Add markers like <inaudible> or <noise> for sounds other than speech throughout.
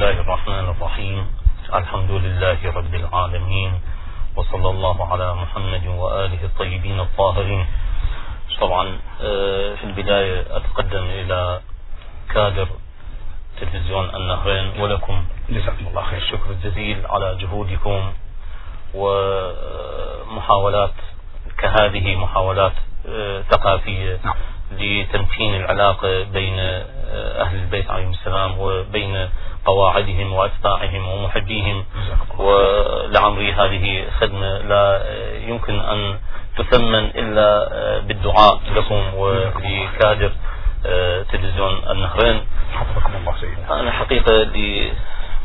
الله الرحمن الرحيم الحمد لله رب العالمين وصلى الله على محمد وآله الطيبين الطاهرين طبعا في البداية أتقدم إلى كادر تلفزيون النهرين ولكم جزاكم الله خير الشكر الجزيل على جهودكم ومحاولات كهذه محاولات ثقافية. لتمكين العلاقة بين أهل البيت عليهم السلام وبين قواعدهم وأتباعهم ومحبيهم. ولعمري هذه خدمة لا يمكن أن تثمن إلا بالدعاء لكم ولكادر تلفزيون النهرين. حفظكم الله سيدنا. أنا حقيقة لي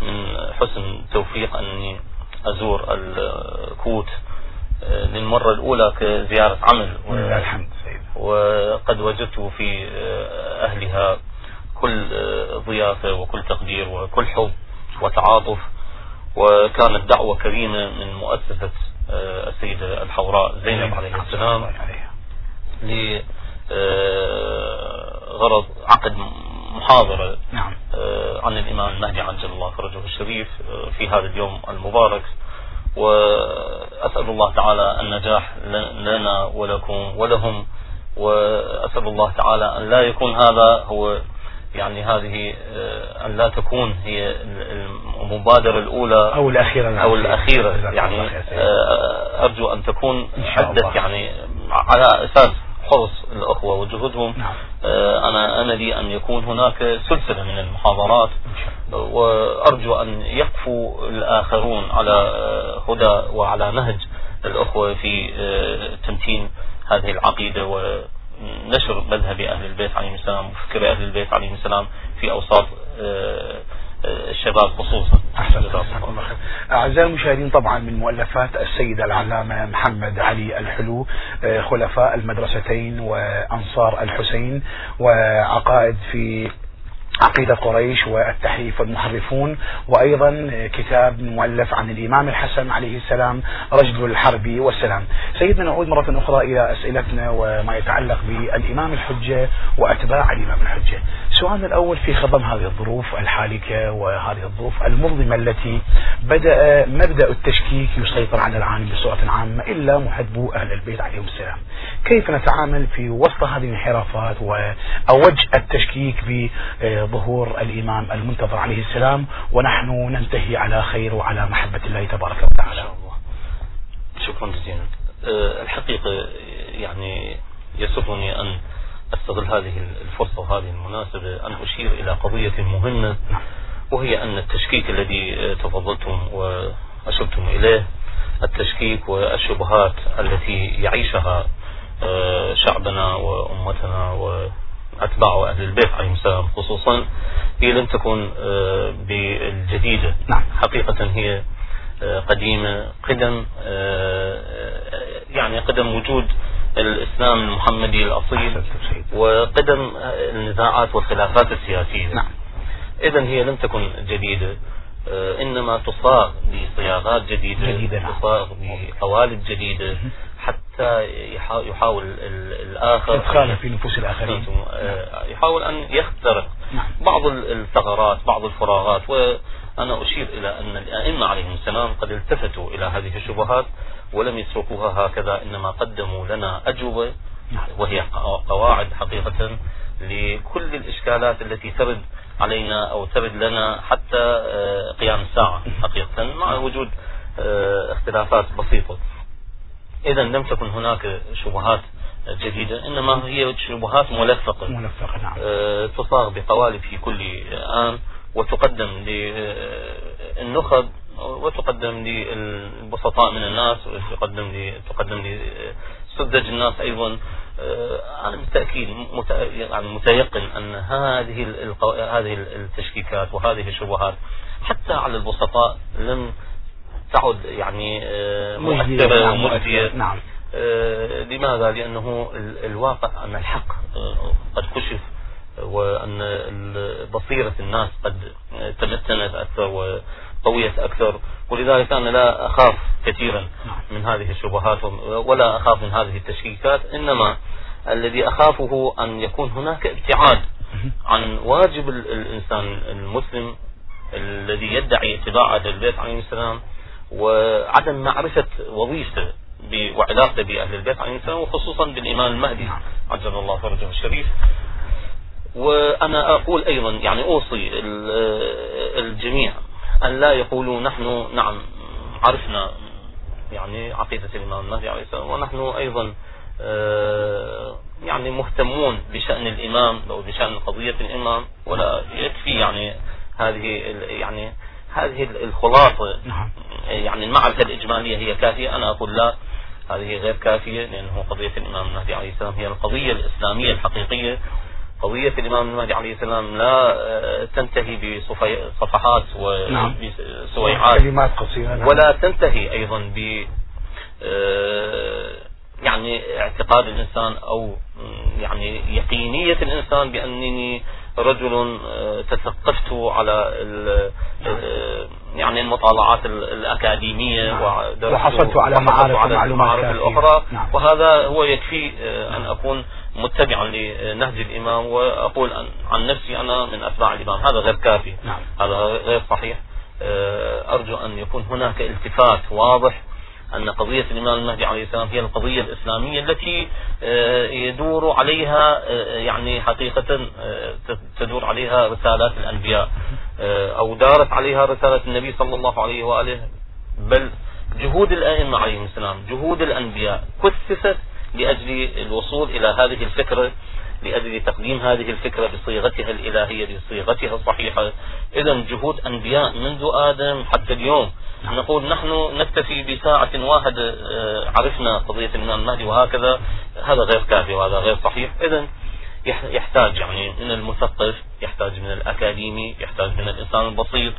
من حسن توفيق أني أزور الكوت للمرة الأولى كزيارة عمل. ولله الحمد سيدنا. وقد وجدت في أهلها كل آه، ضيافة وكل تقدير وكل حب وتعاطف. وكانت دعوة كريمة من مؤسسة آه، السيدة الحوراء زينب عليه السلام. لغرض عقد محاضرة نعم. آه، عن الإمام المهدي عجل الله فرجه الشريف آه، في هذا اليوم المبارك. وأسأل الله تعالى النجاح لنا ولكم ولهم. وأسأل الله تعالى أن لا يكون هذا هو يعني هذه آه، أن لا تكون هي ال- المبادرة الأولى أو الأخيرة. أو الأخيرة يعني. آه، أرجو أن تكون الله. يعني على أساس حرص الأخوة وجهودهم نعم. آه، أنا أملي أن يكون هناك سلسلة من المحاضرات. وأرجو أن يقفوا الآخرون على هدى وعلى نهج الأخوة في تمكين هذه العقيدة ونشر مذهب أهل البيت عليهم السلام وفكر أهل البيت عليهم السلام في أوساط آه، آه، الشباب خصوصا. أعزائي المشاهدين طبعا من مؤلفات السيد العلامة محمد علي الحلو آه، خلفاء المدرستين وأنصار الحسين وعقائد في عقيدة قريش والتحريف والمحرفون وأيضا كتاب مؤلف عن الإمام الحسن عليه السلام رجل الحرب والسلام. سيدنا نعود مرة أخرى إلى أسئلتنا وما يتعلق بالإمام الحجة وأتباع الإمام الحجة. سؤالنا الأول في خضم هذه الظروف الحالكة وهذه الظروف المظلمة التي بدأ مبدأ التشكيك يسيطر على العالم بصورة عامة إلا محبو أهل البيت عليهم السلام. كيف نتعامل في وسط هذه الانحرافات وأوج التشكيك بظهور الإمام المنتظر عليه السلام ونحن ننتهي على خير وعلى محبة الله تبارك وتعالى. شكرا جزيلا. آه، الحقيقة يعني يسرني أن أستغل هذه الفرصة وهذه المناسبة أن أشير إلى قضية مهمة وهي أن التشكيك الذي تفضلتم وأشرتم إليه التشكيك والشبهات التي يعيشها آه، شعبنا وأمتنا وأتباع أهل البيت عليهم السلام خصوصا هي لم تكن آه، بالجديدة. نعم. حقيقة هي آه، قديمة. قدم آه، يعني قدم وجود الإسلام المحمدي الأصيل. وقدم النزاعات والخلافات السياسية. نعم. إذا هي لم تكن جديدة. إنما تصاغ بصياغات جديدة جديدة، نعم. تصاغ بقوالب جديدة. حتى يحا- يحاول ال- الآخر إدخاله في نفوس الآخرين. آه، يحاول أن يخترق نعم. بعض ال- الثغرات بعض الفراغات وأنا أشير إلى أن الأئمة عليهم السلام قد التفتوا إلى هذه الشبهات ولم يتركوها هكذا إنما قدموا لنا أجوبة نعم. وهي قواعد حقيقة لكل الإشكالات التي ترد علينا أو ترد لنا حتى آه، قيام الساعة حقيقة مع وجود آه، اختلافات بسيطة إذا لم تكن هناك شبهات جديدة إنما هي شبهات ملفقة ملفقة نعم آه، تصاغ بقوالب في كل آن وتقدم للنخب وتقدم للبسطاء من الناس وتقدم ل- تقدم لسذج الناس أيضا آه، أنا بالتأكيد مت- يعني متيقن أن هذه. هذه التشكيكات وهذه الشبهات حتى على البسطاء لم تعد يعني آه، مجدية، مؤثرة نعم، مؤثرة، نعم. آه، لماذا؟ لأنه ال- الواقع أن الحق آه، قد كشف وأن بصيرة الناس قد تمتنت أكثر وقويت أكثر. ولذلك أنا لا أخاف كثيرا من هذه الشبهات ولا أخاف من هذه التشكيكات. إنما الذي أخافه أن يكون هناك ابتعاد عن واجب ال- الإنسان المسلم الذي يدعي اتباع البيت عليهم السلام. وعدم معرفة وظيفته وعلاقته بأهل البيت عليهم السلام وخصوصا بالإمام المهدي عجل الله فرجه الشريف. وأنا أقول أيضا يعني أوصي الجميع أن لا يقولوا نحن نعم عرفنا يعني عقيدة الإمام المهدي عليه السلام ونحن أيضا آه، يعني مهتمون بشأن الإمام أو بشأن قضية الإمام ولا يكفي يعني هذه يعني هذه الخلاصة نعم. يعني المعرفة الإجمالية هي كافية أنا أقول لا هذه غير كافية لأنه قضية الإمام المهدي عليه السلام هي القضية الإسلامية الحقيقية قضية الإمام المهدي عليه السلام لا آه، تنتهي بصفحات وسويعات كلمات قصيرة نعم. ولا تنتهي أيضا ب آه، يعني اعتقاد الإنسان أو يعني يقينية الإنسان بأنني رجل آه، تثقفت على يعني المطالعات الأكاديمية نعم. وحصلت على معارف على المعارف الأخرى نعم. وهذا هو يكفي أن أكون متبعا لنهج الإمام وأقول عن نفسي أنا من أتباع الإمام هذا غير كافي نعم. هذا غير صحيح آه، أرجو أن يكون هناك التفات واضح أن قضية الإمام المهدي عليه السلام هي القضية الإسلامية التي آه، يدور عليها آه، يعني حقيقة تدور عليها رسالات الأنبياء. أو دارت عليها رسالة النبي صلى الله عليه وآله. بل جهود الأئمة عليهم السلام جهود الأنبياء كثفت لأجل الوصول إلى هذه الفكرة. لأجل تقديم هذه الفكرة بصيغتها الإلهية بصيغتها الصحيحة. إذا جهود أنبياء منذ آدم حتى اليوم. نقول نحن نكتفي بساعة واحدة آه، عرفنا قضية الإمام المهدي وهكذا. هذا غير كافي وهذا غير صحيح. إذا يحتاج يعني من المثقف يحتاج من الأكاديمي يحتاج من الإنسان البسيط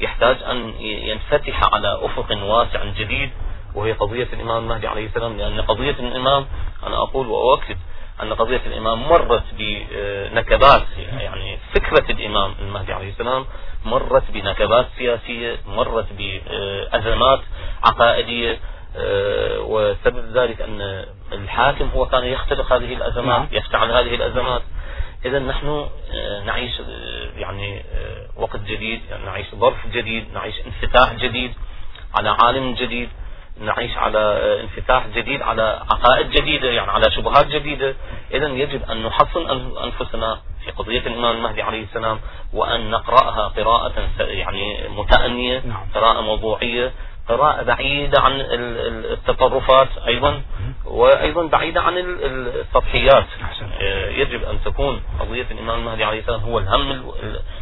يحتاج أن ينفتح على أفق واسع جديد. وهي قضية الإمام المهدي عليه السلام. لأن قضية الإمام أنا أقول وأؤكد أن قضية الإمام مرت بنكبات يعني فكرة الإمام المهدي عليه السلام مرت بنكبات سياسية مرت بأزمات عقائدية آه، وسبب ذلك أن الحاكم هو كان يختلق هذه الأزمات نعم. يفتعل هذه الأزمات إذا نحن آه، نعيش آه، يعني وقت جديد يعني نعيش ظرف جديد نعيش انفتاح جديد على عالم جديد نعيش على انفتاح جديد على عقائد جديدة يعني على شبهات جديدة إذا يجب أن نحصن أنفسنا في قضية الإمام المهدي عليه السلام وأن نقرأها قراءة يعني متأنية نعم. قراءة موضوعية قراءة بعيدة عن التطرفات أيضا وأيضا بعيدة عن السطحيات آه، يجب أن تكون قضية الإمام المهدي عليه السلام هو الهم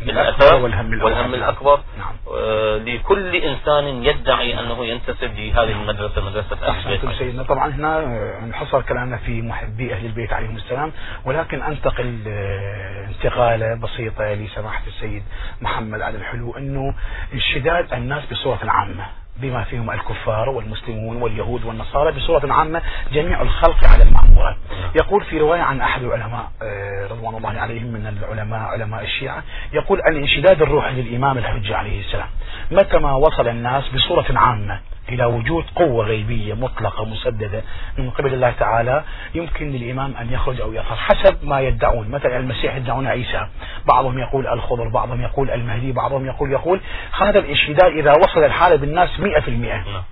الأساس والهم, والهم الأكبر. نعم. آه، لكل إنسان يدعي أنه ينتسب لهذه المدرسة مدرسة أهل البيت. سيدنا طبعا هنا انحصر كلامنا في محبي أهل البيت عليهم السلام ولكن أنتقل آه، انتقالة بسيطة لسماحة السيد محمد علي الحلو أنه انشداد الناس بصورة عامة بما فيهم الكفار والمسلمون واليهود والنصارى بصورة عامة جميع الخلق على المأمورات يقول في رواية عن أحد العلماء آه، رضوان الله عليهم من العلماء علماء الشيعة يقول الانشداد الروحي للإمام الحجة عليه السلام متى ما وصل الناس بصورة عامة إلى وجود قوة غيبية مطلقة مسددة من قبل الله تعالى يمكن للإمام أن يخرج أو يظهر حسب ما يدعون. مثلا المسيح يدعون عيسى. بعضهم يقول الخضر بعضهم يقول المهدي بعضهم يقول يقول هذا الانشداد إذا وصل الحالة بالناس مئة في المئة. نعم.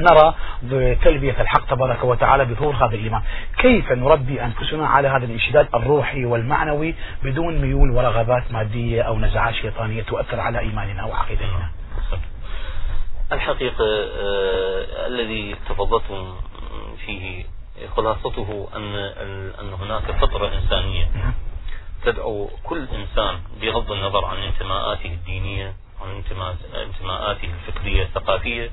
نرى بتلبية الحق تبارك وتعالى بظهور هذا الإيمان كيف نربي أنفسنا على هذا الانشداد الروحي والمعنوي بدون ميول ورغبات مادية أو نزعات شيطانية تؤثر على إيماننا وعقيدتنا؟ الحقيقة آه الذي تفضلتم فيه خلاصته أن أن هناك فطرة إنسانية تدعو كل إنسان بغض النظر عن انتماءاته الدينية عن انتماءاته الفكرية الثقافية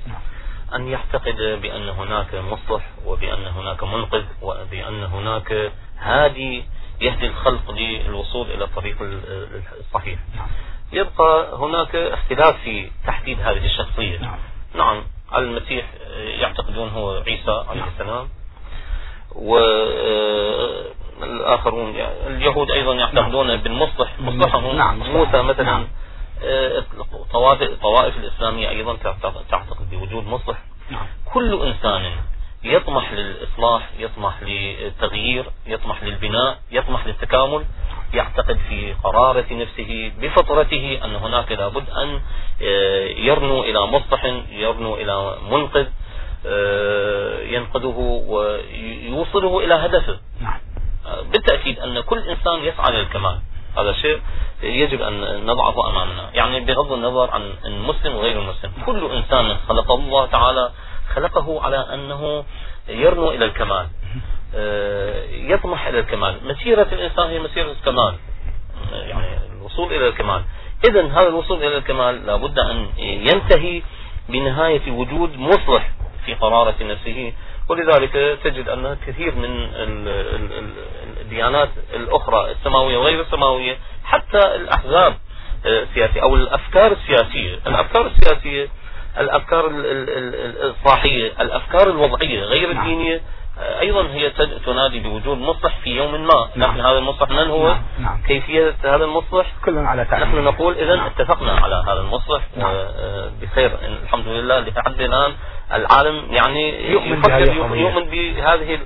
أن يعتقد بأن هناك مصلح وبأن هناك منقذ وبأن هناك هادي يهدي الخلق للوصول إلى الطريق الصحيح. يبقى هناك اختلاف في تحديد هذه الشخصية نعم, نعم المسيح يعتقدون هو عيسى عليه نعم. السلام والآخرون يعني اليهود أيضا يعتقدون نعم. بالمصلح مصلحهم نعم. موسى مثلا نعم. الطوائف الطوائف الإسلامية أيضا تعتقد بوجود مصلح نعم. كل إنسان يطمح للإصلاح يطمح للتغيير يطمح للبناء يطمح للتكامل يعتقد في قرارة نفسه بفطرته أن هناك لابد أن آه، يرنو إلى مصلح يرنو إلى منقذ آه، ينقذه ويوصله إلى هدفه. نعم. آه، بالتأكيد أن كل إنسان يسعى للكمال. هذا شيء يجب أن نضعه أمامنا. يعني بغض النظر عن المسلم وغير المسلم كل إنسان خلقه الله تعالى خلقه على أنه يرنو إلى الكمال. آه، يطمح إلى الكمال. مسيرة الإنسان هي مسيرة الكمال. يعني الوصول إلى الكمال. إذا هذا الوصول إلى الكمال لابد أن ينتهي بنهاية وجود مصلح في قرارة نفسه. ولذلك تجد أن كثير من الديانات الأخرى السماوية وغير السماوية حتى الأحزاب السياسية أو الأفكار السياسية. الأفكار السياسية الأفكار الإصلاحية الأفكار الوضعية غير نعم. الدينية أيضا هي تنادي بوجود مصلح في يوم ما نعم. نحن هذا المصلح من هو نعم. نعم. كيفية هذا المصلح كلنا على تعليم نحن نقول اذا نعم. اتفقنا على هذا المصلح نعم. آه، بخير الحمد لله لحد الآن العالم يعني يؤمن يفكر يؤمن بهذه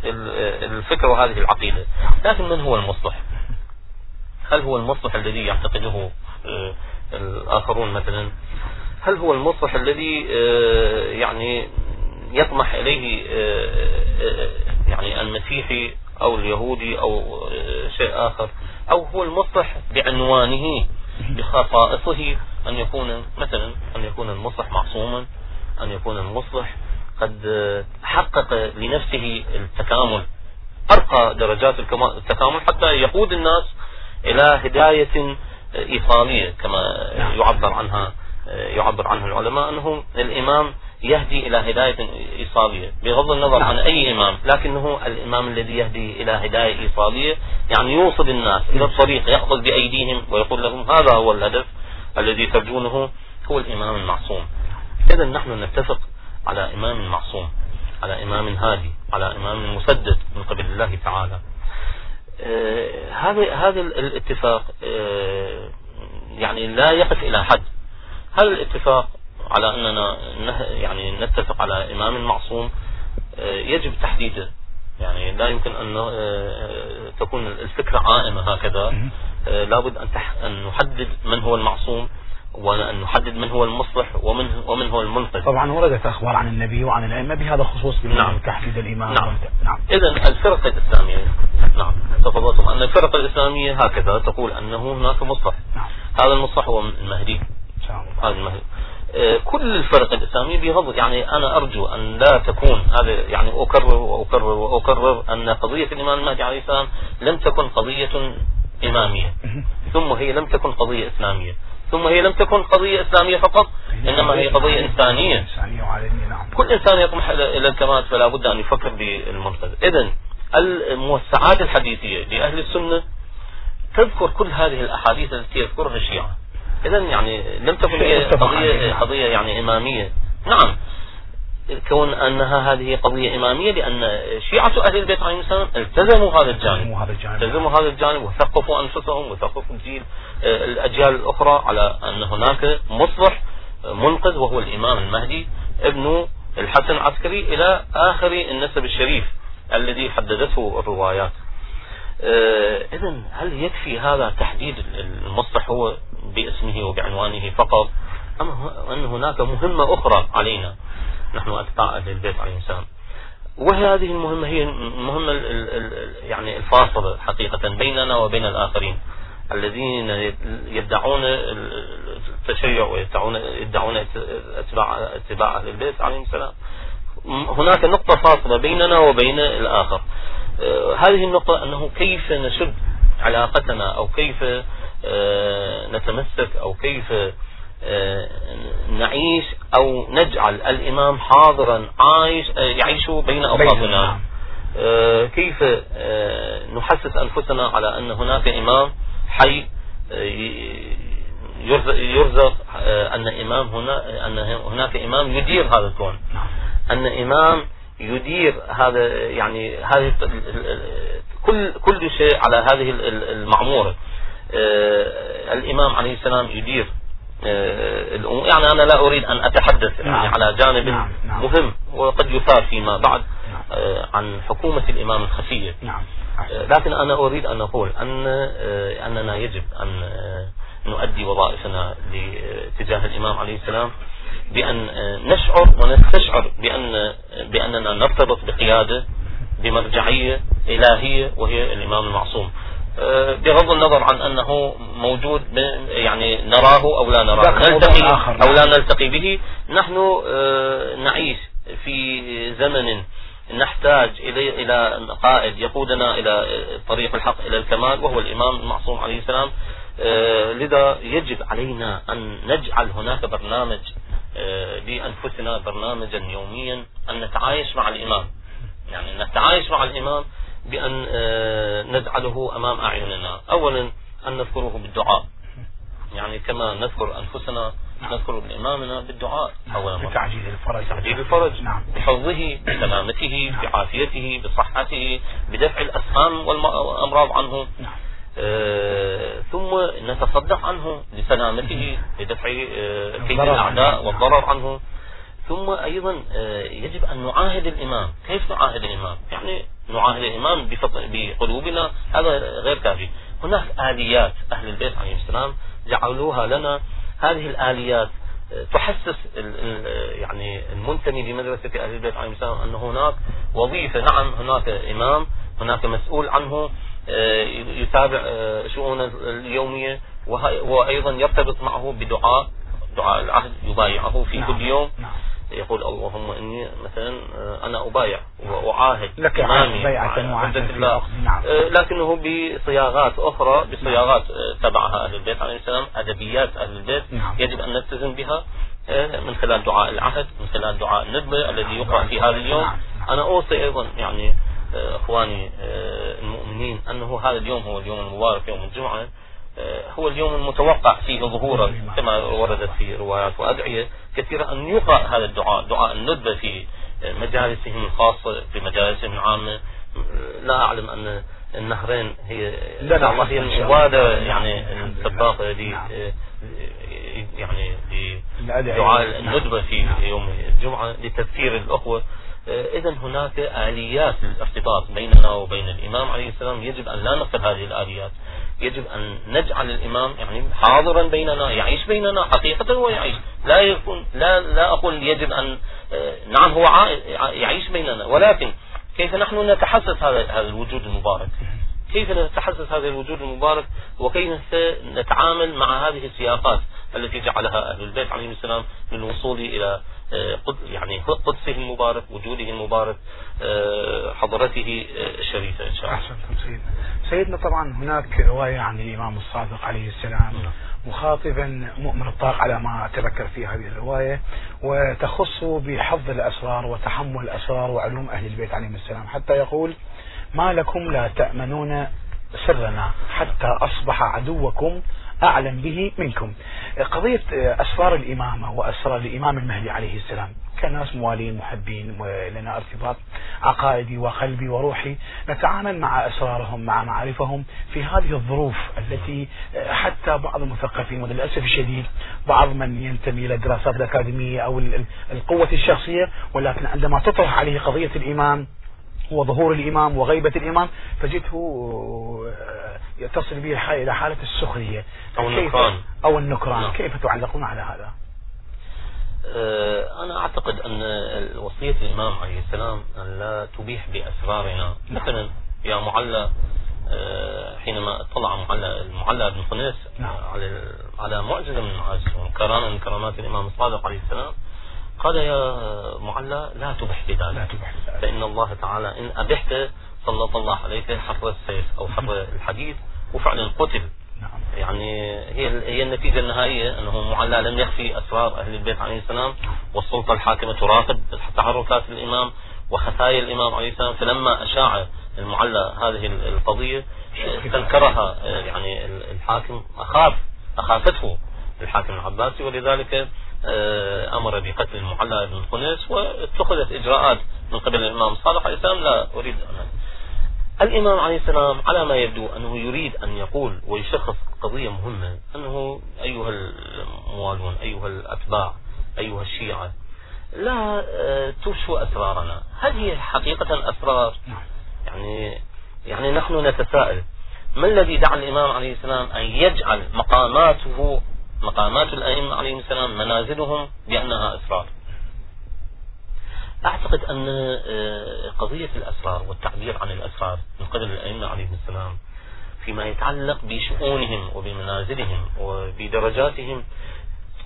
الفكرة وهذه العقيدة لكن من هو المصلح هل هو المصلح الذي يعتقده آه، الآخرون مثلا هل هو المصلح الذي آه، يعني يطمح إليه يعني المسيحي أو اليهودي أو شيء آخر أو هو المصلح بعنوانه بخصائصه أن يكون مثلا أن يكون المصلح معصوما أن يكون المصلح قد حقق لنفسه التكامل أرقى درجات التكامل حتى يقود الناس إلى هداية إيصالية كما. يعبر عنها يعبر عنها العلماء أنه الإمام يهدي إلى هداية إيصالية. بغض النظر نعم. عن أي إمام لكنه الإمام الذي يهدي إلى هداية إيصالية يعني يوصل الناس إلى الطريق يأخذ بأيديهم ويقول لهم هذا هو الهدف الذي ترجونه هو الإمام المعصوم. إذا نحن نتفق على إمام معصوم على إمام هادي على إمام مسدد من قبل الله تعالى. آه، هذا هذا الاتفاق آه، يعني لا يقف إلى حد. هذا الاتفاق على أننا يعني نتفق على إمام معصوم؟ آه، يجب تحديده. يعني لا يمكن أن آه، تكون الفكرة عائمة هكذا. آه، لابد أن أن نحدد من هو المعصوم وأن نحدد من هو المصلح ومن ومن هو المنقذ. طبعا وردت أخبار عن النبي وعن الأئمة بهذا الخصوص نعم. تحديد الإمام. نعم, نعم. إذا الفرق الإسلامية. نعم. تفضلتم. أن الفرق الإسلامية هكذا تقول أنه هناك مصلح. نعم. هذا المصلح هو المهدي. المهدي. آه، كل الفرق الإسلامية بغض يعني أنا أرجو أن لا تكون هذا يعني أكرر وأكرر وأكرر أن قضية الإمام المهدي عليه السلام لم تكن قضية إمامية. <laughs> ثم هي لم تكن قضية إسلامية. ثم هي لم تكن قضية إسلامية فقط إنما هي قضية إنسانية. نعم. كل إنسان يطمح إلى الكمال فلا بد أن يفكر بالمنقذ. إذا الموسعات الحديثية لأهل السنة تذكر كل هذه الأحاديث التي يذكرها الشيعة. اذا يعني لم تكن هي قضية قضية يعني إمامية. نعم. كون أنها هذه قضية إمامية لأن شيعة أهل البيت عليهم السلام التزموا هذا الجانب. التزموا هذا الجانب. وثقفوا أنفسهم وثقفوا الجيل آه، الأجيال الأخرى على أن هناك مصلح آه، منقذ وهو الإمام المهدي ابن الحسن العسكري إلى آخر النسب الشريف الذي حددته الروايات. آه، اذا هل يكفي هذا تحديد المصلح هو باسمه وبعنوانه فقط. أم أن هناك مهمة أخرى علينا. نحن أتباع أهل البيت عليه السلام. وهي هذه المهمة هي المهمة يعني الفاصلة حقيقة بيننا وبين الآخرين. الذين يدعون التشيع ويدعون يدعون اتباع اتباع أهل البيت عليهم السلام. هناك نقطة فاصلة بيننا وبين الآخر. آه، هذه النقطة أنه كيف نشد علاقتنا أو كيف نتمسك أو كيف آه، نعيش أو نجعل الإمام حاضرا عايش آه، يعيش بين أوقاتنا. كيف نحسس أنفسنا على أن هناك إمام حي يرزق أن إمام هنا أن هناك إمام يدير هذا الكون نعم. أن إمام يدير هذا يعني هذه كل كل شيء على هذه المعمورة آه، الإمام عليه السلام يدير آه، الأمور يعني أنا لا أريد أن أتحدث يعني نعم. على جانب نعم. نعم. مهم وقد يثار فيما بعد نعم. آه، عن حكومة الإمام الخفية نعم. لكن أنا أريد أن أقول أن أننا يجب أن نؤدي وظائفنا تجاه الإمام عليه السلام بأن نشعر ونستشعر بأن بأننا نرتبط بقيادة بمرجعية إلهية وهي الإمام المعصوم بغض النظر عن أنه موجود يعني نراه أو لا نراه. نلتقي أو لا نلتقي به. نحن أه، نعيش في زمن نحتاج إلى قائد يقودنا إلى طريق الحق إلى الكمال وهو الإمام المعصوم عليه السلام. أه، لذا يجب علينا أن نجعل هناك برنامج لأنفسنا برنامجا يوميا أن نتعايش مع الإمام. يعني نتعايش مع الإمام بأن آه، نجعله أمام أعيننا أولا أن نذكره بالدعاء يعني كما نذكر أنفسنا نعم. نذكر بإمامنا بالدعاء نعم. أولا بتعجيل الفرج تعجيل الفرج نعم. بحفظه بسلامته نعم. بعافيته بصحته بدفع الأسهام والأمراض عنه نعم. آه ثم نتصدق عنه لسلامته بدفع آه كيد الأعداء والضرر عنه ثم أيضا آه، يجب أن نعاهد الإمام كيف نعاهد الإمام يعني نعاهد الإمام بقلوبنا هذا غير كافي هناك آليات أهل البيت عليه السلام جعلوها لنا هذه الآليات آه، تحسس يعني المنتمي لمدرسة أهل البيت عليه السلام أن هناك وظيفة نعم هناك إمام هناك مسؤول عنه آه، يتابع شؤون اليومية وأيضا يرتبط معه بدعاء دعاء العهد يبايعه في نعم. كل يوم نعم. يقول اللهم إني مثلا آه، أنا أبايع وأعاهد لك بيعة الله. نعم. آه، لكنه بصياغات أخرى بصياغات آه، تبعها أهل البيت عليه السلام أدبيات أهل البيت نعم. يجب أن نلتزم بها من خلال دعاء العهد من خلال دعاء الندبة الذي يقرأ في هذا اليوم. نعم. أنا أوصي أيضا يعني إخواني المؤمنين أنه هذا اليوم هو اليوم المبارك يوم الجمعة. آه، هو اليوم المتوقع فيه ظهورا كما وردت في روايات وأدعية كثيرة أن يقرأ هذا الدعاء دعاء الندبة في مجالسهم الخاصة في مجالسهم العامة. لا أعلم أن النهرين هي لا الله. هي المبادرة يعني السباقة ل نعم. يعني لدعاء الندبة في نعم. يوم الجمعة لتذكير الأخوة. آه، إذا هناك آليات للارتباط بيننا وبين الإمام عليه السلام. يجب أن لا نفقد هذه الآليات. يجب أن نجعل الإمام يعني حاضرا بيننا يعيش بيننا حقيقة هو يعيش لا يكون لا لا أقول يجب أن آه، نعم هو يعيش بيننا ولكن كيف نحن نتحسس هذا الوجود المبارك؟ كيف نتحسس هذا الوجود المبارك؟ وكيف نتعامل مع هذه السياقات؟ التي جعلها أهل البيت عليهم السلام للوصول إلى آه، يعني قدسه المبارك وجوده المبارك آه، حضرته الشريفة إن شاء الله أحسنتم سيدنا سيدنا طبعا هناك رواية عن الإمام الصادق عليه السلام نعم. مخاطبا مؤمن الطاق على ما أتذكر في هذه الرواية وتخص بحفظ الأسرار وتحمل الأسرار وعلوم أهل البيت عليهم السلام حتى يقول ما لكم لا تأمنون سرنا حتى أصبح عدوكم أعلم به منكم. قضية أسرار الإمامة وأسرار الإمام المهدي عليه السلام. كناس موالين محبين ولنا ارتباط عقائدي وقلبي وروحي. نتعامل مع أسرارهم مع معارفهم في هذه الظروف التي حتى بعض المثقفين وللأسف الشديد بعض من ينتمي إلى الدراسات الأكاديمية أو القوة الشخصية ولكن عندما تطرح عليه قضية الإمام وظهور الإمام وغيبة الإمام تجده آه، تصل به الحال إلى حالة السخرية أو النكران أو النكران نعم. كيف تعلقون على هذا آه، أنا أعتقد أن وصية الإمام عليه السلام أن لا تبيح بأسرارنا نعم. مثلا يا معلى آه، حينما اطلع معلى المعلى بن خنيس نعم. على على معجزة من المعاجز وكرامة من كرامات الإمام الصادق عليه السلام قال يا معلى لا تبح بذلك لا تبح بذلك فإن الله تعالى إن أبحت سلط الله عليك حفر السيف أو حفر الحديث وفعلا قتل نعم. يعني هي هي النتيجة النهائية أنه معلى لم يخفي أسرار أهل البيت عليه السلام والسلطة الحاكمة تراقب تحركات الإمام وخفايا الإمام عليه السلام. فلما أشاع المعلى هذه القضية استنكرها يعني الحاكم أخاف أخافته الحاكم العباسي. ولذلك آه، أمر بقتل المعلى بن خنيس واتخذت إجراءات من قبل الإمام الصادق عليه السلام لا أريد أن الإمام عليه السلام على ما يبدو أنه يريد أن يقول ويشخص قضية مهمة أنه أيها الموالون أيها الأتباع أيها الشيعة لا آه، تفشوا أسرارنا. هل هي حقيقة أسرار. يعني يعني نحن نتساءل. ما الذي دعا الإمام عليه السلام أن يجعل مقاماته مقامات الأئمة عليهم السلام منازلهم بأنها أسرار أعتقد أن آه، قضية الأسرار والتعبير عن الأسرار من قبل الأئمة عليهم السلام فيما يتعلق بشؤونهم وبمنازلهم وبدرجاتهم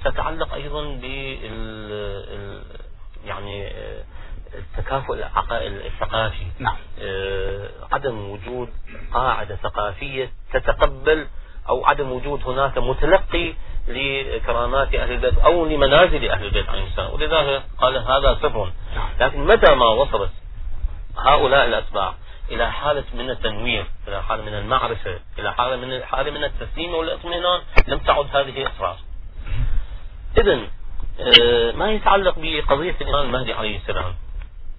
تتعلق أيضا بال يعني آه، التكافؤ الثقافي نعم. آه، عدم وجود قاعدة ثقافية تتقبل أو عدم وجود هناك متلقي لكرامات أهل البيت أو لمنازل أهل البيت عليهم السلام ولذلك قال هذا سر. نعم. لكن متى ما وصلت هؤلاء الأتباع إلى حالة من التنوير إلى حالة من المعرفة إلى حالة من حالة من التسليم والاطمئنان لم تعد هذه أسرار إذا آه، ما يتعلق بقضية الإمام المهدي عليه السلام؟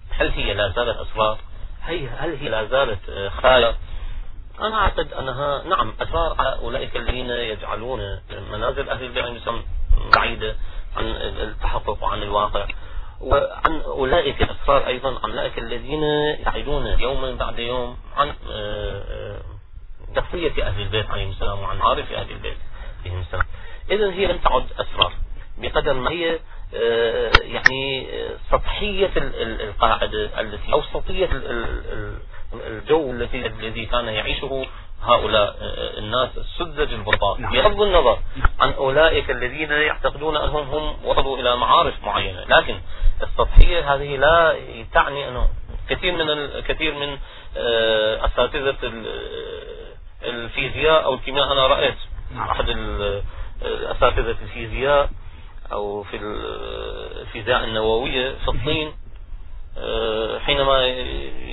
هل هي لا زالت أسرار هي هل هي لا زالت آه، خفايا أنا أعتقد أنها نعم أسرار على أولئك الذين يجعلون منازل أهل البيت بعيدة عن التحقق وعن الواقع. وعن أولئك الأسرار أيضا عن أولئك الذين يعيدون يوما بعد يوم عن تقوية آه، أهل البيت عليهم السلام وعن عارف أهل البيت عليهم السلام. إذا هي لم تعد أسرار بقدر ما هي آه، يعني سطحية القاعدة التي أو سطحية الجو الذي الذي كان يعيشه هؤلاء آه، الناس السذج البطاء نعم. بغض النظر عن أولئك الذين يعتقدون أنهم هم وصلوا إلى معارف معينة لكن السطحية هذه لا تعني أنه كثير من الكثير من آه، أساتذة الفيزياء أو الكيمياء أنا رأيت نعم. أحد أساتذة الفيزياء أو في الفيزياء النووية في الصين آه، حينما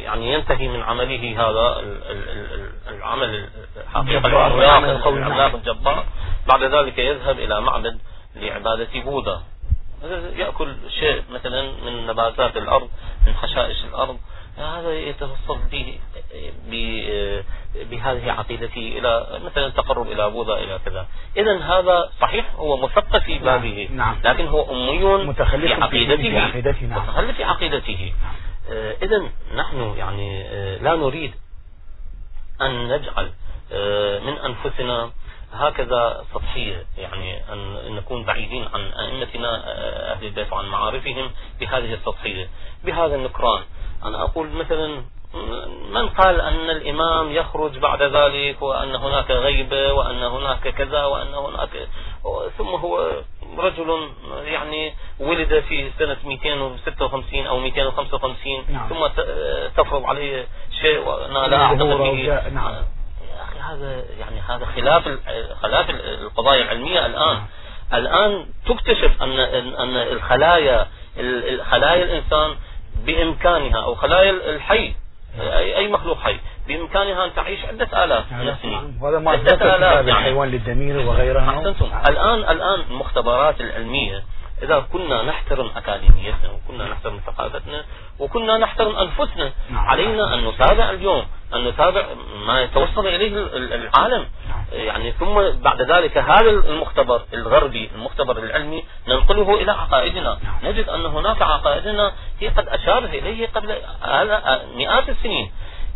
يعني ينتهي من عمله هذا العمل الحقيقة العملاق الجبار. بعد ذلك يذهب إلى معبد لعبادة بوذا يأكل شيء مثلا من نباتات الأرض من حشائش الأرض. هذا يتوصل به بهذه عقيدته إلى مثلا التقرب إلى بوذا إلى كذا. إذا هذا صحيح هو مثقف في نعم، بابه. نعم. لكن هو أمي في عقيدته. في عقيدته نعم. متخلف في عقيدته. آه، إذا نحن يعني آه، لا نريد أن نجعل آه، من أنفسنا هكذا سطحية يعني أن نكون بعيدين عن أئمتنا أهل البيت وعن معارفهم بهذه السطحية. بهذا النكران أنا أقول مثلا من قال أن الإمام يخرج بعد ذلك وأن هناك غيبة وأن هناك كذا وأن هناك ثم هو رجل يعني ولد في سنة 256 أو 255 نعم. ثم تفرض عليه شيء وأنا لا أعتقد به نعم. يا أخي هذا يعني هذا خلاف خلاف القضايا العلمية الآن نعم. الآن تكتشف أن أن الخلايا خلايا الإنسان بإمكانها أو خلايا الحي أي, أي مخلوق حي بإمكانها أن تعيش عدة آلاف من السنين. وهذا ما عدة آلاف يعني. الحيوان للدمير وغيرها. أحسنتم. الآن الآن المختبرات العلمية إذا كنا نحترم أكاديميتنا وكنا نحترم ثقافتنا وكنا نحترم أنفسنا نعم. علينا أن نتابع اليوم. أن نتابع ما يتوصل إليه العالم. يعني ثم بعد ذلك هذا المختبر الغربي المختبر العلمي ننقله إلى عقائدنا. نجد أن هناك عقائدنا هي قد أشار إليه قبل مئات السنين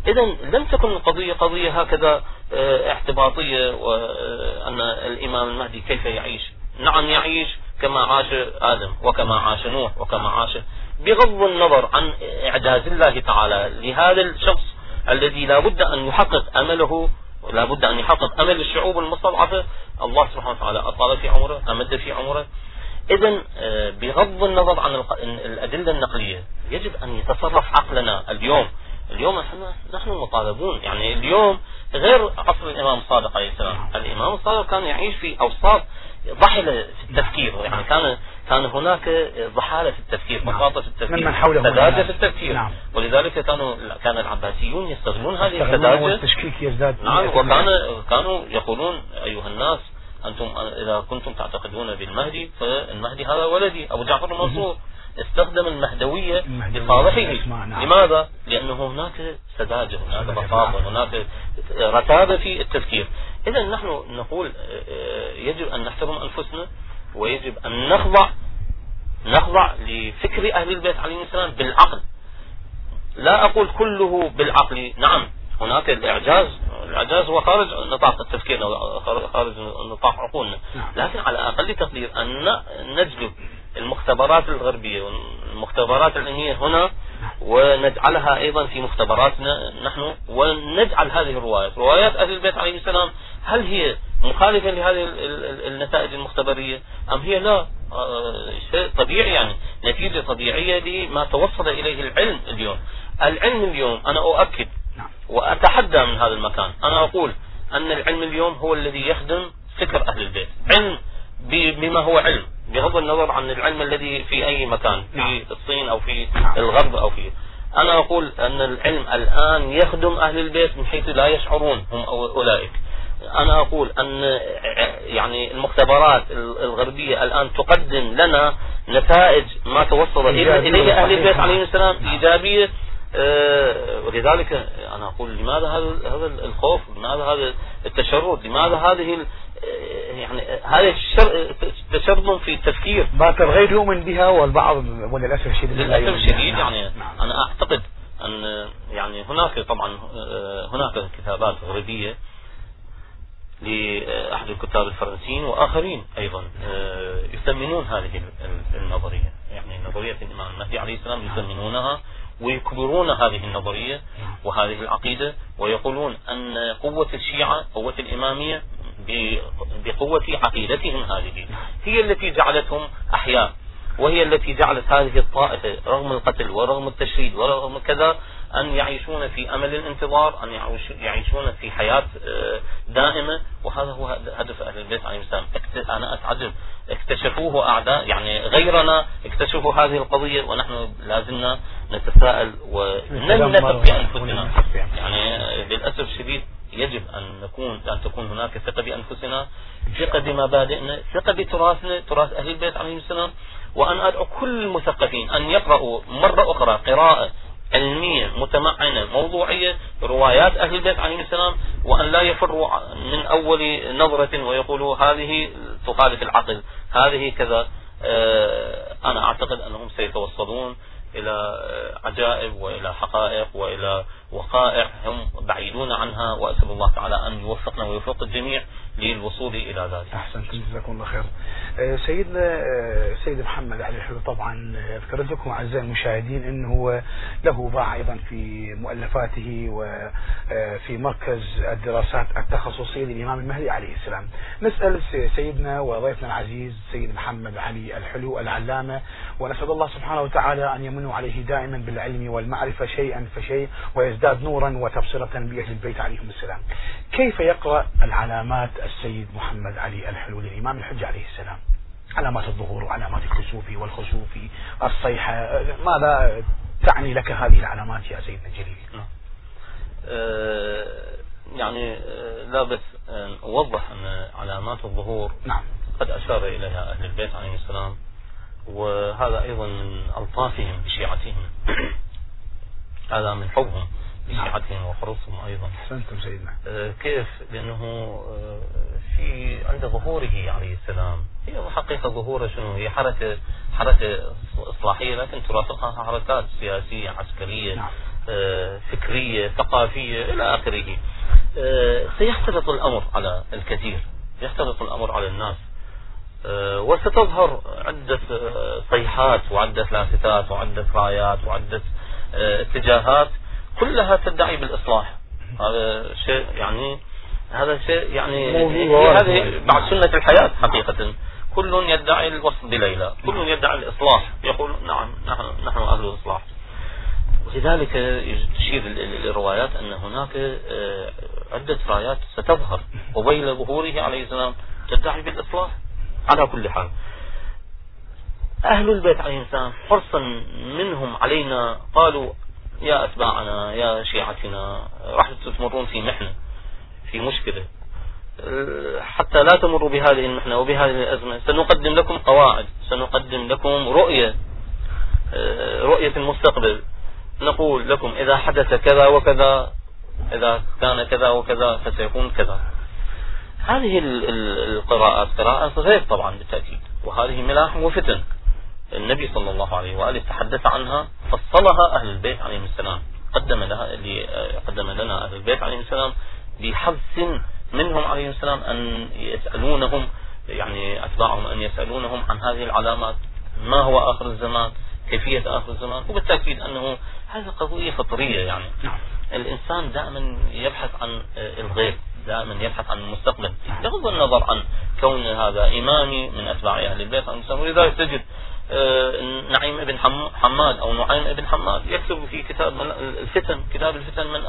إذا لم تكن القضية قضية هكذا آه، اعتباطية وأن الإمام المهدي كيف يعيش نعم يعيش كما عاش آدم وكما عاش نوح وكما عاش بغض النظر عن إعجاز الله تعالى لهذا الشخص الذي لا بد أن يحقق أمله لا بد أن يحقق أمل الشعوب المستضعفة. الله سبحانه وتعالى أطال في عمره أمد في عمره. إذا آه، بغض النظر عن الأدلة النقلية يجب أن يتصرف عقلنا اليوم. اليوم نحن مطالبون يعني اليوم غير عصر الإمام الصادق عليه السلام. الإمام الصادق كان يعيش في أوساط ضحل في التفكير. يعني كان كان هناك ضحالة في التفكير نعم. بساطة في التفكير ممن حوله سذاجة في التفكير. نعم. ولذلك كانوا كان العباسيون يستغلون هذه السذاجة والتشكيك يزداد. نعم وكان كانوا يقولون أيها الناس أنتم إذا كنتم تعتقدون بالمهدي فالمهدي هذا ولدي. أبو جعفر المنصور. استخدم المهدوية لصالحه نعم. لماذا؟ لأنه هناك سذاجة هناك بساطة هناك رتابة في التفكير إذا نحن نقول يجب أن نحترم أنفسنا ويجب أن نخضع نخضع لفكر أهل البيت عليهم السلام بالعقل. لا أقول كله بالعقل. نعم هناك الإعجاز. الإعجاز هو خارج نطاق التفكير خارج نطاق عقولنا. نعم. لكن على أقل تقدير أن نجلب المختبرات الغربية والمختبرات العلمية هنا ونجعلها أيضا في مختبراتنا نحن ونجعل هذه الروايات. روايات أهل البيت عليه السلام هل هي مخالفة لهذه النتائج المختبرية؟ أم هي لا؟ آه، شيء طبيعي يعني نتيجة طبيعية لما توصل إليه العلم اليوم. العلم اليوم أنا أؤكد نعم. وأتحدى من هذا المكان. أنا أقول أن العلم اليوم هو الذي يخدم فكر أهل البيت. علم بما هو علم. بغض النظر عن العلم الذي في أي مكان في نعم. الصين أو في نعم. الغرب أو في. أنا أقول أن العلم الآن يخدم أهل البيت من حيث لا يشعرون هم أولئك. أنا أقول أن يعني المختبرات الغربية الآن تقدم لنا نتائج ما توصل إليه أهل البيت عليهم السلام. إيجابية. آه، ولذلك أنا أقول لماذا هذا هذا الخوف؟ لماذا هذا التشرد؟ لماذا هذه يعني هذا التشرد في التفكير. باكر غير يؤمن بها والبعض وللأسف الشديد للأسف الشديد يعني نعم. أنا أعتقد أن يعني هناك طبعا هناك كتابات غربيه لأحد الكتاب الفرنسيين وآخرين أيضا آه، يثمنون هذه النظرية. يعني نظرية الإمام المهدي عليه السلام يثمنونها ويكبرون هذه النظرية وهذه العقيدة ويقولون أن قوة الشيعة قوة الإمامية بقوة عقيدتهم هذه. هي التي جعلتهم أحياء وهي التي جعلت هذه الطائفة رغم القتل ورغم التشريد ورغم كذا أن يعيشون في أمل الانتظار أن يعيشون في حياة آه، دائمة. وهذا هو هدف أهل البيت عليه السلام. أنا أتعجب. اكتشفوه أعداء يعني غيرنا اكتشفوا هذه القضية ونحن لازلنا نتساءل ونلنفق بأنفسنا. يعني للأسف الشديد يجب أن نكون أن تكون هناك ثقة بأنفسنا. ثقة بمبادئنا. ثقة بتراثنا تراث أهل البيت عليهم السلام. وأن أدعو كل المثقفين أن يقرأوا مرة أخرى قراءة علمية متمعنة موضوعية روايات أهل البيت عليهم السلام وأن لا يفروا من أول نظرة ويقولوا هذه تخالف العقل هذه كذا. آه، أنا أعتقد أنهم سيتوصلون إلى عجائب وإلى حقائق وإلى وقائع هم بعيدون عنها وأسأل الله تعالى أن يوفقنا ويوفق الجميع للوصول إلى ذلك. أحسنتم جزاكم الله خير. آه، سيدنا آه، سيد محمد علي الحلو طبعا آه، ذكرت لكم أعزائي المشاهدين أنه له باع أيضا في مؤلفاته وفي مركز الدراسات التخصصية للإمام المهدي عليه السلام. نسأل سيدنا وضيفنا العزيز سيد محمد علي الحلو العلامة ونسأل الله سبحانه وتعالى أن يمن عليه دائما بالعلم والمعرفة شيئا فشيء ويزداد نورا وتبصرة بأهل البيت عليهم السلام كيف يقرأ العلامات السيد محمد علي الحلو للإمام الحجة عليه السلام علامات الظهور وعلامات الكسوف والخسوف الصيحة ماذا تعني لك هذه العلامات يا سيدنا الجليل نعم. أه يعني أه لا بس أوضح أن علامات الظهور نعم. قد أشار إليها أهل البيت عليه السلام وهذا أيضا من ألطافهم بشيعتهم هذا من حبهم بشيعتهم وحرصهم أيضا. أحسنتم سيدنا. آه، كيف؟ لأنه آه، في عند ظهوره عليه السلام. هي حقيقة ظهوره شنو؟ هي حركة حركة إصلاحية لكن ترافقها حركات سياسية عسكرية نعم. آه، فكرية ثقافية إلى آخره. سيختلط الأمر على الكثير. يختلط الأمر على الناس. وستظهر عدة صيحات وعدة لافتات وعدة رايات وعدة اتجاهات كلها تدعي بالإصلاح. هذا شيء يعني هذا شيء يعني هذه بعد سنة الحياة حقيقة. كل يدعي الوصل بليلى. كل يدعي الإصلاح. يقول نعم نحن, نحن أهل الإصلاح. ولذلك تشير الروايات أن هناك آه، عدة رايات ستظهر. قبيل ظهوره عليه السلام تدعي بالإصلاح. على كل حال. أهل البيت عليه السلام حرصا منهم علينا. قالوا يا أتباعنا يا شيعتنا راح تمرون في محنة في مشكلة. حتى لا تمروا بهذه المحنة وبهذه الأزمة. سنقدم لكم قواعد سنقدم لكم رؤية رؤية المستقبل. نقول لكم إذا حدث كذا وكذا إذا كان كذا وكذا فسيكون كذا. هذه القراءات قراءات غير طبعا بالتأكيد وهذه ملاح وفتن. النبي صلى الله عليه وآله تحدث عنها فصلها أهل البيت عليهم السلام قدم لها اللي قدم لنا أهل البيت عليهم السلام بحث منهم عليهم السلام أن يسألونهم يعني أتباعهم أن يسألونهم عن هذه العلامات ما هو آخر الزمان كيفية آخر الزمان وبالتأكيد أنه هذه قضية فطرية يعني نعم. الإنسان دائما يبحث عن الغيب دائما يبحث عن المستقبل نعم. بغض النظر عن كون هذا إمامي من أتباع أهل البيت ولذلك تجد نعيم ابن حماد أو نعيم ابن حماد. يكتب في كتاب الفتن كتاب الفتن من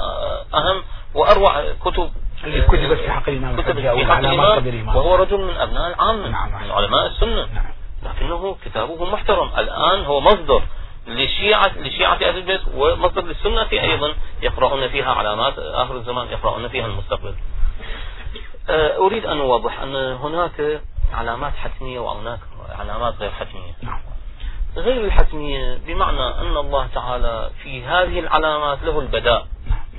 أهم وأروع كتب اللي كتبت في حق الإمام كتبت في حق الإمام وهو رجل من أبناء العامة نعم. من علماء السنة. نعم. لكنه كتابه محترم. الآن هو مصدر لشيعة لشيعة أهل البيت ومصدر للسنة أيضا. يقرؤون فيها علامات آخر الزمان يقرؤون فيها المستقبل. آه، أريد أن أوضح أن هناك علامات حتمية وهناك علامات غير حتمية. نعم. غير الحتمية بمعنى أن الله تعالى في هذه العلامات له البداء.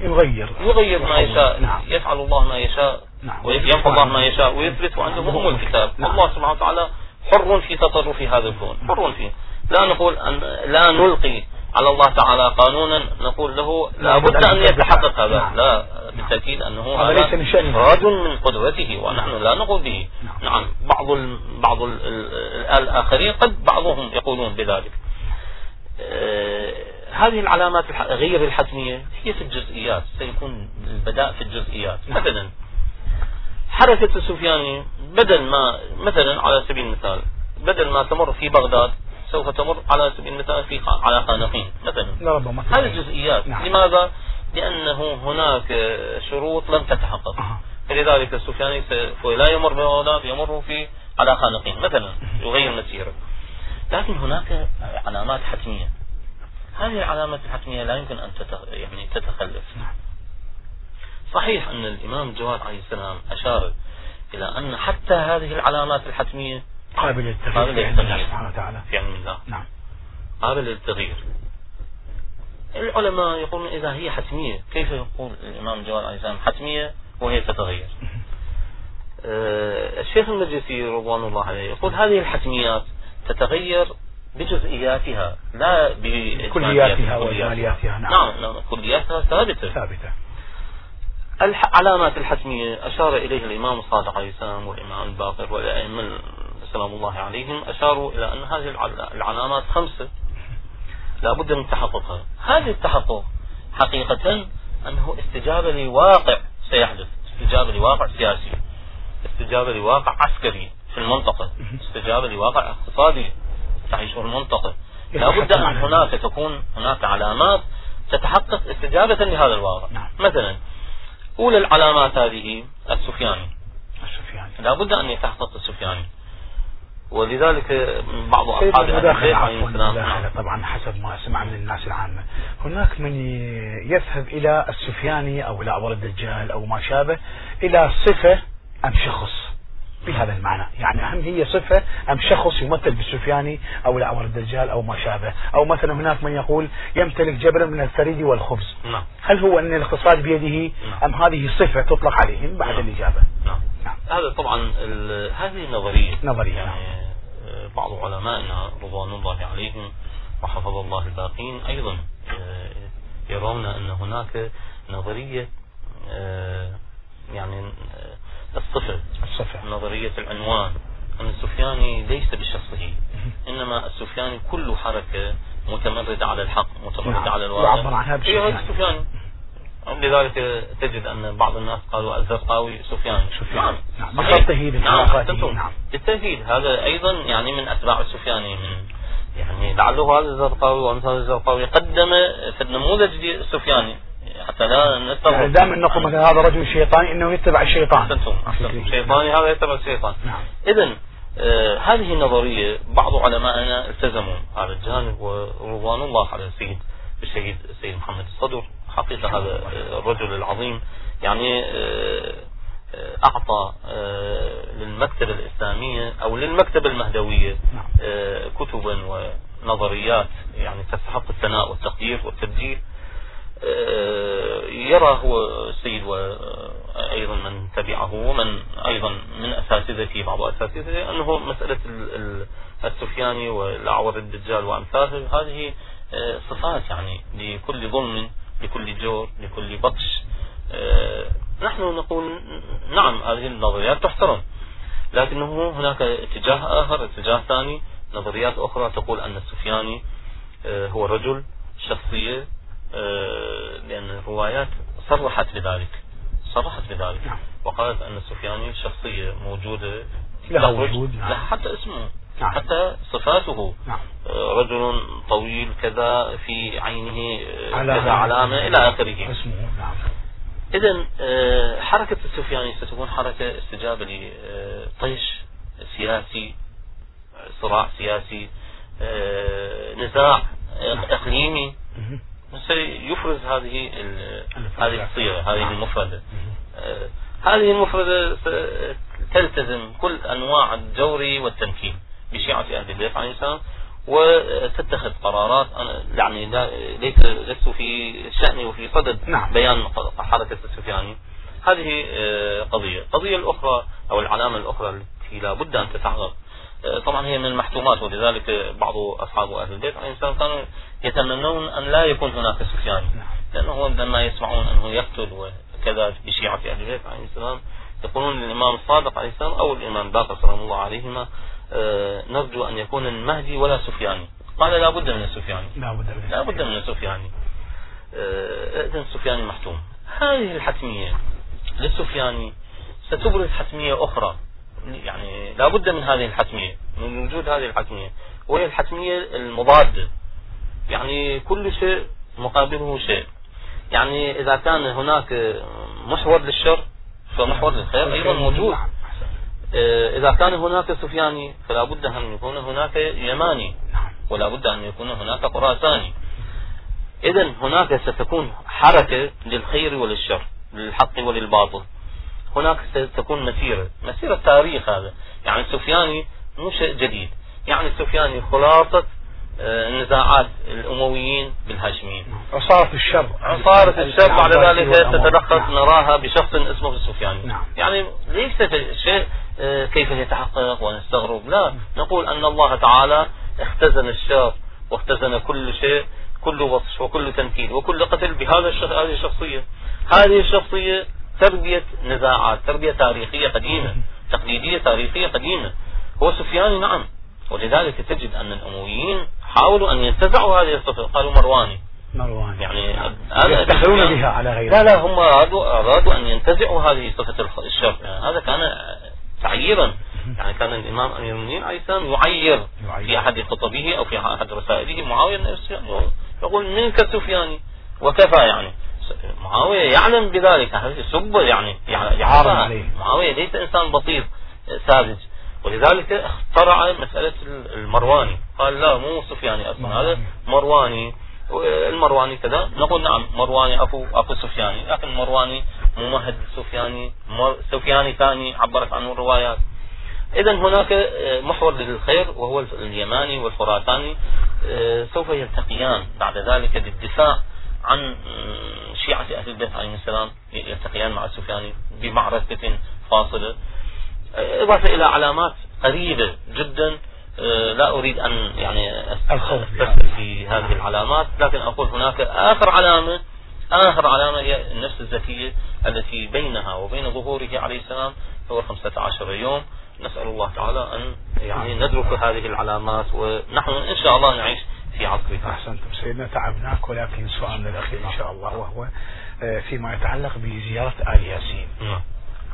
يغير. يغير ما يشاء نعم. يفعل الله ما يشاء نعم. وينفع الله ما يشاء ويثبت وعنده أم الكتاب. نعم. الله سبحانه وتعالى حر في تصرف هذا الكون. حر فيه لا نقول أن لا نلقي على الله تعالى قانونا نقول له لابد أن يتحقق. هذا نعم. لا بالتأكيد أنه هذا إخراج من قدرته ونحن لا نقول به نعم, نعم. بعض ال بعض ال الآخرين قد بعضهم يقولون بذلك آه هذه العلامات غير الحتمية هي في الجزئيات سيكون البداء في الجزئيات نعم. مثلا حركة السفياني بدل ما مثلا على سبيل المثال بدل ما تمر في بغداد سوف تمر على سبيل المثال في على خانقين مثلا هذه الجزئيات نعم. لماذا؟ لأنه هناك شروط لم تتحقق. فلذلك السفياني لا يمر ببغداد يمر في على خانقين مثلا يغير مسيره. لكن هناك علامات حتمية. هذه العلامات الحتمية لا يمكن أن يعني تتخلف. نعم. صحيح أن الإمام جواد عليه السلام أشار إلى أن حتى هذه العلامات الحتمية قابل للتغيير في علم الله سبحانه وتعالى. في علم الله. نعم. قابل للتغيير. العلماء يقولون إذا هي حتمية. كيف يقول الإمام جواد عليه السلام حتمية وهي تتغير؟ آه الشيخ المجلسي رضوان الله عليه يقول هذه الحتميات تتغير بجزئياتها لا بكلياتها وإجمالياتها نعم. نعم, نعم كلياتها ثابتة. ثابتة. العلامات الحتمية أشار إليها الإمام الصادق عليه السلام والإمام الباقر والأئمة سلام الله عليهم أشاروا إلى أن هذه العلامات خمسة. لا بد من تحققها. هذه التحقق حقيقة أنه استجابة لواقع سيحدث استجابة لواقع سياسي استجابة لواقع عسكري في المنطقة استجابة لواقع اقتصادي تعيشه المنطقة. لا بد أن هناك تكون هناك علامات تتحقق استجابة لهذا الواقع. نعم. مثلا أولى العلامات هذه السفياني. السفياني. لا بد أن يتحقق السفياني. ولذلك بعض أصحاب المداخلة طبعا حسب ما سمع من الناس العامة هناك من يذهب إلى السفياني أو إلى أول الدجال أو ما شابه إلى صفة أم شخص بهذا المعنى يعني أهم هي صفة أم شخص يمثل بالسفياني أو الأعور الدجال أو ما شابه أو مثلا هناك من يقول يمتلك جبلا من الثريد والخبز نعم. هل هو أن الاقتصاد بيده نعم. أم هذه صفة تطلق عليهم بعد نعم. الإجابة نعم. نعم. هذا طبعا هذه نظرية نظرية يعني نعم. بعض علمائنا رضوان الله عليهم وحفظ الله الباقين أيضا آه، يرون أن هناك نظرية آه، يعني آه، الصفة الصفة نظرية العنوان أن السفياني ليس بشخصه إنما السفياني كل حركة متمردة على الحق متمردة نعم. على الواقع يعبر عنها السفياني لذلك تجد أن بعض الناس قالوا الزرقاوي سفيان. سفيان. نعم. بخطه نعم نعم. بالتأكيد هذا أيضا يعني من أتباع السفياني من يعني لعله هذا الزرقاوي وامثال الزرقاوي قدم في النموذج السفياني حتى لا نستغرب. يعني دائما نقول مثلا هذا رجل شيطاني إنه يتبع الشيطان. احسنتم احسنتم شيطاني هذا يتبع الشيطان. نعم. اذا آه هذه النظرية بعض علمائنا التزموا. هذا الجانب ورضوان الله على السيد الشهيد السيد محمد الصدر. حقيقة هذا الرجل العظيم يعني آه، آه، أعطى آه، للمكتبة الإسلامية أو للمكتبة المهدوية نعم. كتبا ونظريات يعني تستحق الثناء والتقدير والتبجيل يرى هو السيد وأيضا من تبعه ومن أيضا من أساتذته بعض أساتذته أنه مسألة السفياني والأعور الدجال وأمثاله هذه صفات يعني لكل ظلم لكل جور لكل بطش. آه، نحن نقول نعم هذه النظريات تحترم. لكنه هناك اتجاه آخر اتجاه ثاني. نظريات أخرى تقول أن السفياني آه، هو رجل شخصية آه، لأن الروايات صرحت بذلك. صرحت بذلك. نعم. وقالت أن السفياني شخصية موجودة. له وجود نعم. حتى اسمه. نعم. حتى صفاته. نعم. آه، رجل طويل كذا في عينه كذا علامة إلى آخره. اسمه نعم. إذا حركة السفياني ستكون حركة استجابة لطيش سياسي صراع سياسي نزاع إقليمي. سيفرز هذه هذه الصيغة هذه نعم. المفردة. آه، هذه المفردة تلتزم كل أنواع الجور والتنكيل. بشيعة أهل البيت عليه السلام وتتخذ قرارات يعني ليس لست في شأني وفي صدد نعم. بيان حركة السفياني هذه آه، قضية القضية الأخرى أو العلامة الأخرى التي لا بد أن تتعرض آه، طبعا هي من المحتومات ولذلك بعض أصحاب أهل البيت عليه السلام كانوا يتمنون أن لا يكون هناك سفيان نعم. لأنه لما يسمعون أنه يقتل وكذا بشيعة أهل البيت عليه السلام يقولون للإمام الصادق عليه السلام أو الإمام باقر سلام الله عليهما آه، نرجو أن يكون المهدي ولا سفياني. قال لا بد من السفياني. لا بد من لا بد من السفياني. آه، إذن السفياني محتوم. هذه الحتمية للسفياني ستبرز حتمية أخرى. يعني لا بد من هذه الحتمية من وجود هذه الحتمية. وهي الحتمية المضادة يعني كل شيء مقابله شيء. يعني إذا كان هناك محور للشر فمحور للخير أيضا موجود. آه، إذا كان هناك سفياني فلا بد أن يكون هناك يماني ولا بد أن يكون هناك خراساني إذا هناك ستكون حركة للخير وللشر للحق وللباطل. هناك ستكون مسيرة مسيرة تاريخ هذا. يعني السفياني مو شيء جديد. يعني السفياني خلاصة النزاعات الأمويين بالهاشميين. عصارة الشر. عصارة الشر بعد ذلك تتلخص نعم. نراها بشخص اسمه السفياني نعم. يعني ليس شيء آه، كيف يتحقق ونستغرب. لا نقول أن الله تعالى اختزن الشر واختزن كل شيء كل وصف وكل تنكيل وكل قتل بهذا هذه الشخصية. هذه الشخصية تربية نزاعات تربية تاريخية قديمة تقليدية تاريخية قديمة. هو سفياني نعم. ولذلك تجد أن الأمويين حاولوا أن ينتزعوا هذه الصفة قالوا مرواني. مرواني. يعني يفتخرون بها على غيره لا لا هم أرادوا, أرادوا أن ينتزعوا هذه صفة الشر. يعني هذا كان تعييرا. يعني كان الإمام أمير المؤمنين عليه السلام يعير في أحد خطبه أو في أحد رسائله. معاوية يقول منك سفياني. وكفى يعني. معاوية يعلم بذلك. سب يعني. عليه. معاوية ليس إنسان بسيط ساذج. ولذلك اخترع مسألة المرواني. قال لا مو سفياني أصلا هذا مرواني. المرواني كذا. نقول نعم مرواني أخو أخو سفياني. لكن مرواني ممهد سفياني. سفياني ثاني عبرت عنه الروايات. إذا هناك محور للخير وهو اليماني والخراساني. سوف يلتقيان بعد ذلك للدفاع عن شيعة أهل البيت عليهم السلام. يلتقيان مع السفياني بمعركة فاصلة. إضافة إلى علامات قريبة جدا آه، لا أريد أن يعني أستفسر في هذه العلامات لكن أقول هناك آخر علامة آخر علامة هي النفس الزكية التي بينها وبين ظهوره عليه السلام هو 15 يوم. نسأل الله تعالى أن يعني ندرك هذه العلامات ونحن إن شاء الله نعيش في عصره أحسنتم. سيدنا تعبناك ولكن سؤالنا الأخير إن شاء الله وهو آه، فيما يتعلق بزيارة آل ياسين. نعم.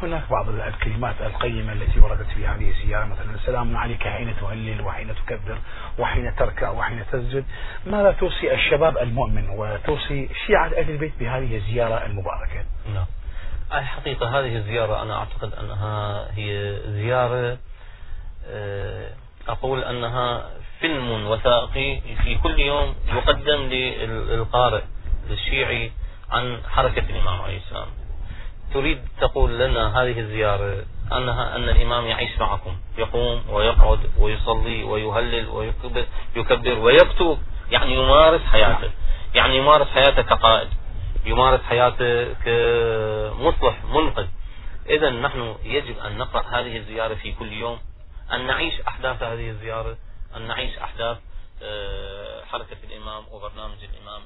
هناك بعض الكلمات القيمة التي وردت في هذه الزيارة مثلا السلام عليك حين تهلل وحين تكبر وحين تركع وحين تسجد. ماذا توصي الشباب المؤمن وتوصي شيعة أهل البيت بهذه الزيارة المباركة؟ نعم. الحقيقة هذه الزيارة أنا أعتقد أنها هي زيارة آه، أقول أنها فيلم وثائقي في كل يوم يقدم للقارئ للشيعي عن حركة الإمام عليه السلام. تريد تقول لنا هذه الزيارة أنها أن الإمام يعيش معكم. يقوم ويقعد ويصلي ويهلل ويكبر يكبر ويكتب. يعني يمارس حياته. يعني يمارس حياته كقائد. يمارس حياته كمصلح منقذ. إذا نحن يجب أن نقرأ هذه الزيارة في كل يوم. أن نعيش أحداث هذه الزيارة. أن نعيش أحداث آه، حركة الإمام وبرنامج الإمام